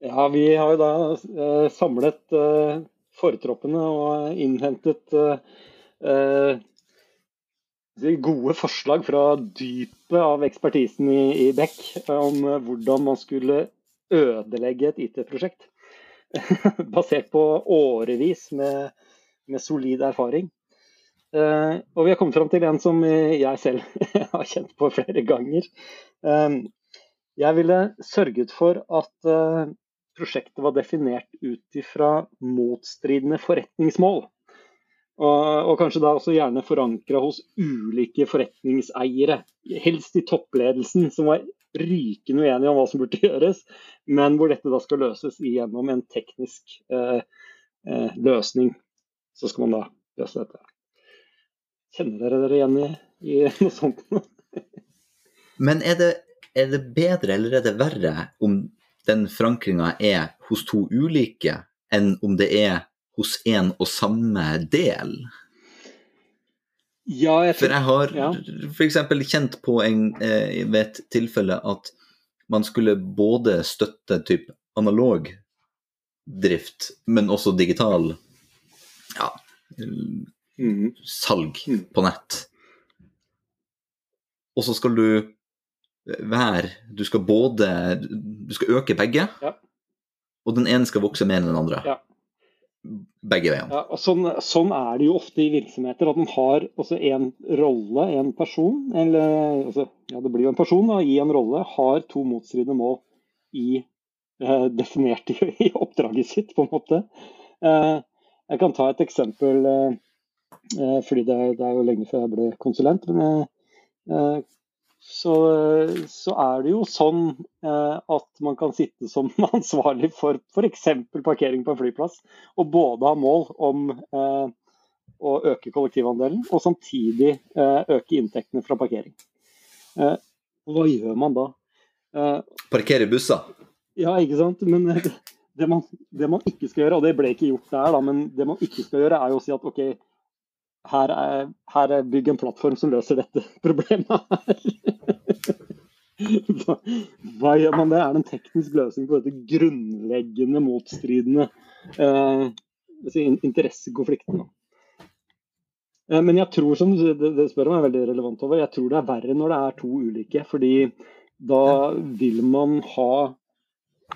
Ja, vi har jo da eh, samlet eh, fortroppene og innhentet eh, gode forslag fra dypet av ekspertisen i, i Beck om hvordan man skulle ødelegge et IT-prosjekt. Basert på årevis med, med solid erfaring. Uh, og vi har kommet fram til en som jeg selv har kjent på flere ganger. Jeg ville sørget for at prosjektet var definert ut ifra motstridende forretningsmål. Og, og, kanskje da også gjerne forankra hos ulike forretningseiere. Helst i toppledelsen, som var rykende uenige om hva som burde gjøres, men hvor dette da skal løses gjennom en teknisk eh, eh, løsning. Så skal man da løse dette. Kjenner dere dere igjen i, i noe sånt? men er det, er det bedre eller er det verre om den forankringa er hos to ulike, enn om det er hos en og samme del? Ja, jeg For jeg har ja. f.eks. kjent på en, eh, ved et tilfelle at man skulle både støtte typ analog drift, men også digital ja, mm. salg mm. på nett. Og så skal du være Du skal både Du skal øke begge, ja. og den ene skal vokse mer enn den andre. Ja begge veiene. Ja, sånn, sånn, er det jo ofte i virksomheter. At man har også en rolle, en person, eller altså, ja, det blir jo en person da, i en rolle, har to motstridende mål i, eh, definert i, i, oppdraget sitt, på en måte. Eh, jeg kan ta et eksempel, eh, eh fordi det, det, er jo lenge før jeg ble konsulent. men jeg eh, så, så, er det jo sånn eh, at man kan sitte som ansvarlig for f.eks. parkering på en flyplass, og både ha mål om eh, å øke kollektivandelen, og samtidig eh, øke inntektene fra parkering. Eh, hva gjør man da? Eh, Parkere busser? Ja, ikke sant. Men det, det, man, det, man, ikke skal gjøre, og det ble ikke gjort der, da, men det man ikke skal gjøre, er jo å si at OK, her er, her er bygg en plattform som løser dette problemet her. hva, hva, gjør man det? Er det en teknisk løsning på dette grunnleggende motstridende eh, interessekonflikten? Eh, men jeg tror, som det, det spør om er veldig relevant over, jeg tror det er verre når det er to ulike. fordi da vil man ha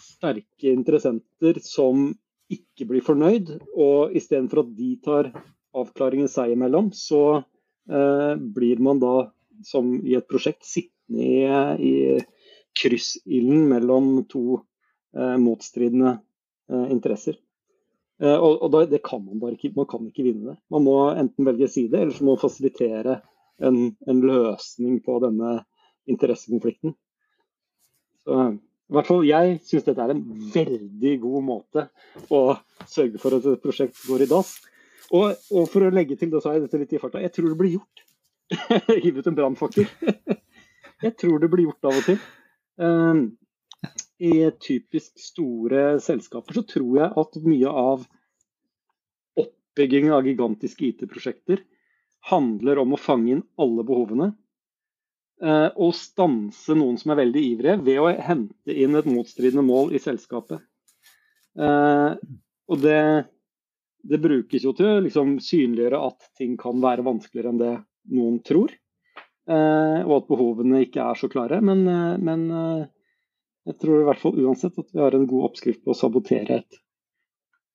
sterke interessenter som ikke blir fornøyd, og istedenfor at de tar avklaringen seg imellom, så eh, blir man da, som i et prosjekt, sittende i, i kryssilden mellom to eh, motstridende eh, interesser. Eh, og, og da, det kan man bare ikke, man kan ikke vinne det. Man må enten velge side, eller så må man fasilitere en, en løsning på denne interessekonflikten. Så i hvert fall jeg syns dette er en veldig god måte å sørge for at et prosjekt går i dass. Og, og, for å legge til, da sa jeg dette litt i farta, jeg tror det blir gjort. Hiv ut en brannfakkel. jeg tror det blir gjort av og til. Um, I typisk store selskaper så tror jeg at mye av oppbyggingen av gigantiske IT-prosjekter handler om å fange inn alle behovene. Uh, og stanse noen som er veldig ivrige, ved å hente inn et motstridende mål i selskapet. Uh, og det det brukes jo til å liksom, synliggjøre at ting kan være vanskeligere enn det noen tror. Eh, og at behovene ikke er så klare. Men, eh, men eh, jeg tror i hvert fall uansett at vi har en god oppskrift på å sabotere et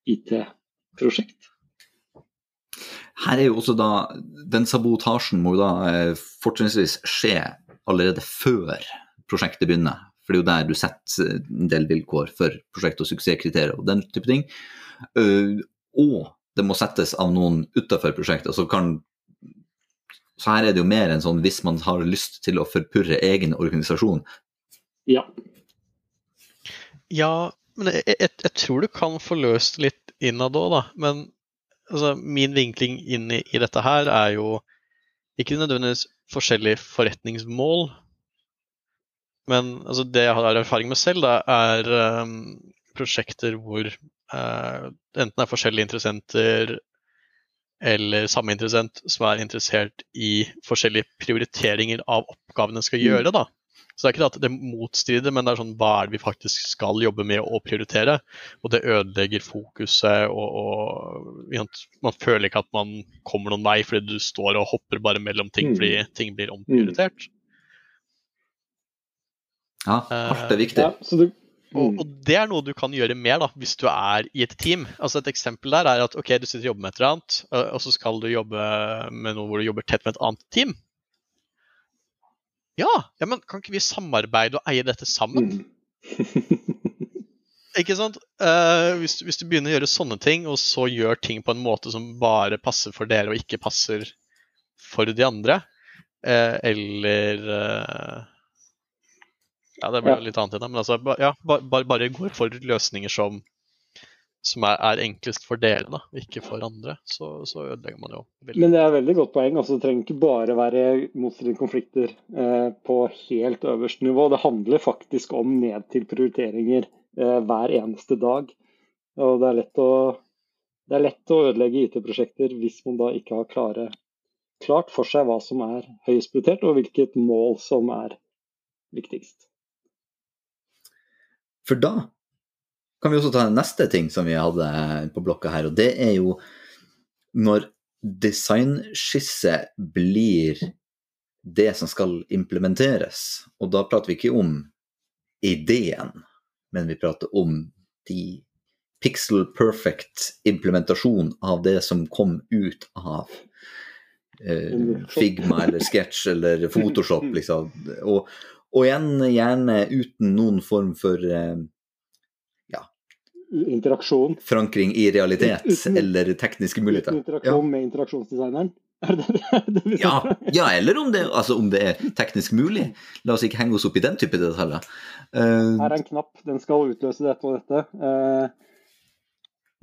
IT-prosjekt. Her er jo også da Den sabotasjen må jo da eh, fortrinnsvis skje allerede før prosjektet begynner. For det er jo der du setter en del vilkår for prosjekt og suksesskriterier og den type ting. Og det må settes av noen utafor prosjektet. Så, kan, så her er det jo mer enn sånn hvis man har lyst til å forpurre egen organisasjon. Ja. Ja, men jeg, jeg, jeg tror du kan få løst litt innad òg, da. Men altså, min vinkling inn i, i, dette her er jo ikke nødvendigvis forskjellige forretningsmål. Men altså, det jeg har erfaring med selv, da, er um, prosjekter hvor Uh, enten er forskjellige interessenter eller samme interessent som er interessert i forskjellige prioriteringer av oppgavene skal mm. gjøre. da. Så det er ikke det at det motstrider, men det er sånn hva er det vi faktisk skal jobbe med å prioritere? Og det ødelegger fokuset, og, og man føler ikke at man kommer noen vei fordi du står og hopper bare mellom ting fordi mm. ting blir omprioritert. Ja, alt er viktig. Ja, så du og, mm. og, det er noe du kan gjøre mer da, hvis du er i et team. Altså Et eksempel der er at ok, du sitter og jobber med et eller annet, og så skal du jobbe med noe hvor du jobber tett med et annet team. Ja, ja men kan ikke vi samarbeide og eie dette sammen? Mm. ikke sant? Uh, hvis, hvis, du begynner å gjøre sånne ting, og så gjør ting på en måte som bare passer for dere og ikke passer for de andre, uh, eller uh, ja, det blir ja. litt annet det. Men altså, ja, bare, bare går for løsninger som, som er, er, enklest for dere, da, ikke for andre. Så, så ødelegger man jo veldig. Men det er veldig godt poeng. altså Det trenger ikke bare være motstridende konflikter eh, på helt øverste nivå. Det handler faktisk om ned til prioriteringer eh, hver eneste dag. Og det er lett å, det er lett å ødelegge IT-prosjekter hvis man da ikke har klare, klart for seg hva som er høyest prioritert, og hvilket mål som er viktigst. For da kan vi også ta neste ting som vi hadde på blokka her, og det er jo når designskisse blir det som skal implementeres. Og da prater vi ikke om ideen, men vi prater om de pixel perfect implementasjon av det som kom ut av eh, Figma eller Sketch eller Photoshop, liksom. Og, og igjen gjerne uten noen form for eh, ja, Interaksjon. Forankring i realitet uten, eller tekniske muligheter. Uten interaksjon ja. med interaksjonsdesigneren? Er det det, det ja, ja, eller om det, altså om det, er teknisk mulig. La oss ikke henge oss opp i den type detaljer. Uh, Her er en knapp, den skal utløse dette og dette. Uh,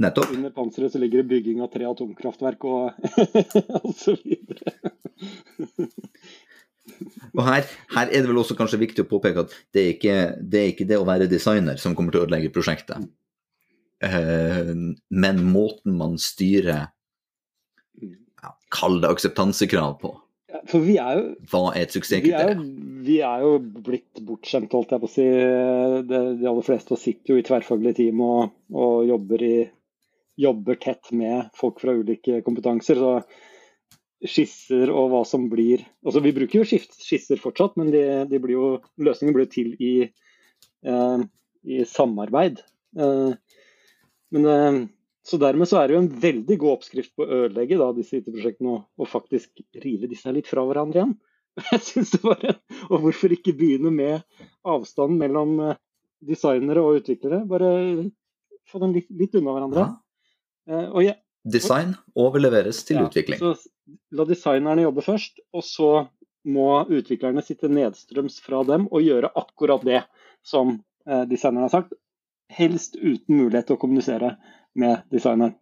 Nettopp. Under panseret så ligger det bygging av tre atomkraftverk og, og så videre. Og her, her, er det vel også kanskje viktig å påpeke at det er ikke det, er ikke det å være designer som kommer til å ødelegge prosjektet, uh, men måten man styrer ja, Kall det akseptansekrav på. For vi er jo Hva er et suksesskriterium? Vi, vi, er jo blitt bortskjemt, holdt jeg på å si. De, de aller fleste sitter jo i tverrfaglige team og, og jobber, i, jobber tett med folk fra ulike kompetanser. så skisser og hva som blir altså Vi bruker jo skisser fortsatt, men de, de blir jo, løsningen blir til i, eh, i samarbeid. Eh, men, eh, så Dermed så er det jo en veldig god oppskrift på å ødelegge da, disse IT-prosjektene og, og, faktisk rive disse litt fra hverandre igjen. Jeg synes det bare, Og hvorfor ikke begynne med avstanden mellom eh, designere og utviklere? Bare få dem litt, litt unna hverandre. Ja. Eh, og jeg, Design overleveres til ja, utvikling. Så la designerne jobbe først, og så må utviklerne sitte nedstrøms fra dem og gjøre akkurat det som eh, designeren har sagt. Helst uten mulighet til å kommunisere med designeren.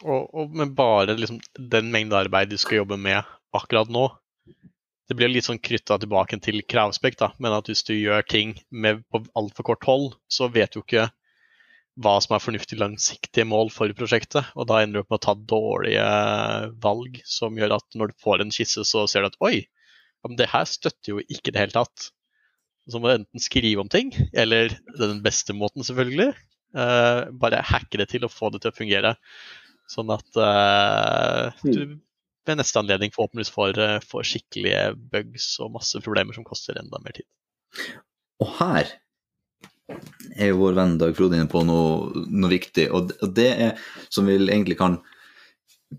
Og, og med bare liksom, den mengde arbeid du skal jobbe med akkurat nå. Det blir litt sånn krytta tilbake til kravspekt, da. men at hvis du gjør ting med, på altfor kort hold, så vet du ikke hva som er fornuftig langsiktige mål for prosjektet. Og da ender du opp med å ta dårlige valg som gjør at når du får en skisse, så ser du at oi, men det her støtter jo ikke i det hele tatt. Så må du enten skrive om ting, eller den beste måten, selvfølgelig. Uh, bare hacke det til og få det til å fungere. Sånn at uh, du ved neste anledning forhåpentligvis får, uh, får skikkelige bugs og masse problemer som koster enda mer tid. Og her er jo vår venn Dag Frode inne på noe, noe viktig. Og, det er, som vi egentlig kan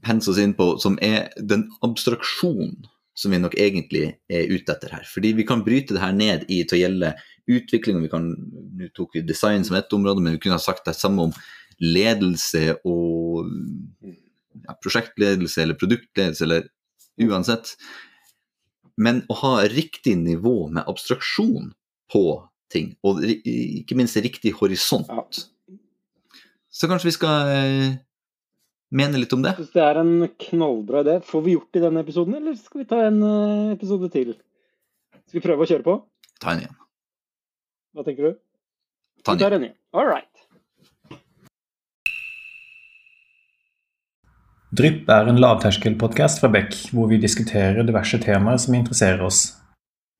pense oss inn på, som er den abstraksjonen som vi nok egentlig er ute etter her. Fordi vi kan bryte det her ned i til å gjelde utvikling. og vi kan, Nå tok vi design som ett område, men vi kunne ha sagt det samme om ledelse og ja, prosjektledelse eller produktledelse eller uansett. Men å ha riktig nivå med abstraksjon på ting. Og ikke minst riktig horisont. Ja. Så kanskje vi skal eh, mene litt om det? Hvis det er en knallbra idé. Får vi gjort det i denne episoden, eller skal vi ta en uh, episode til? Skal vi prøve å kjøre på? Ta en igjen. Hva tenker du? Ta en igjen. All right. Drypp er en lavterskelpodkast fra Beck, hvor vi diskuterer diverse temaer som interesserer oss.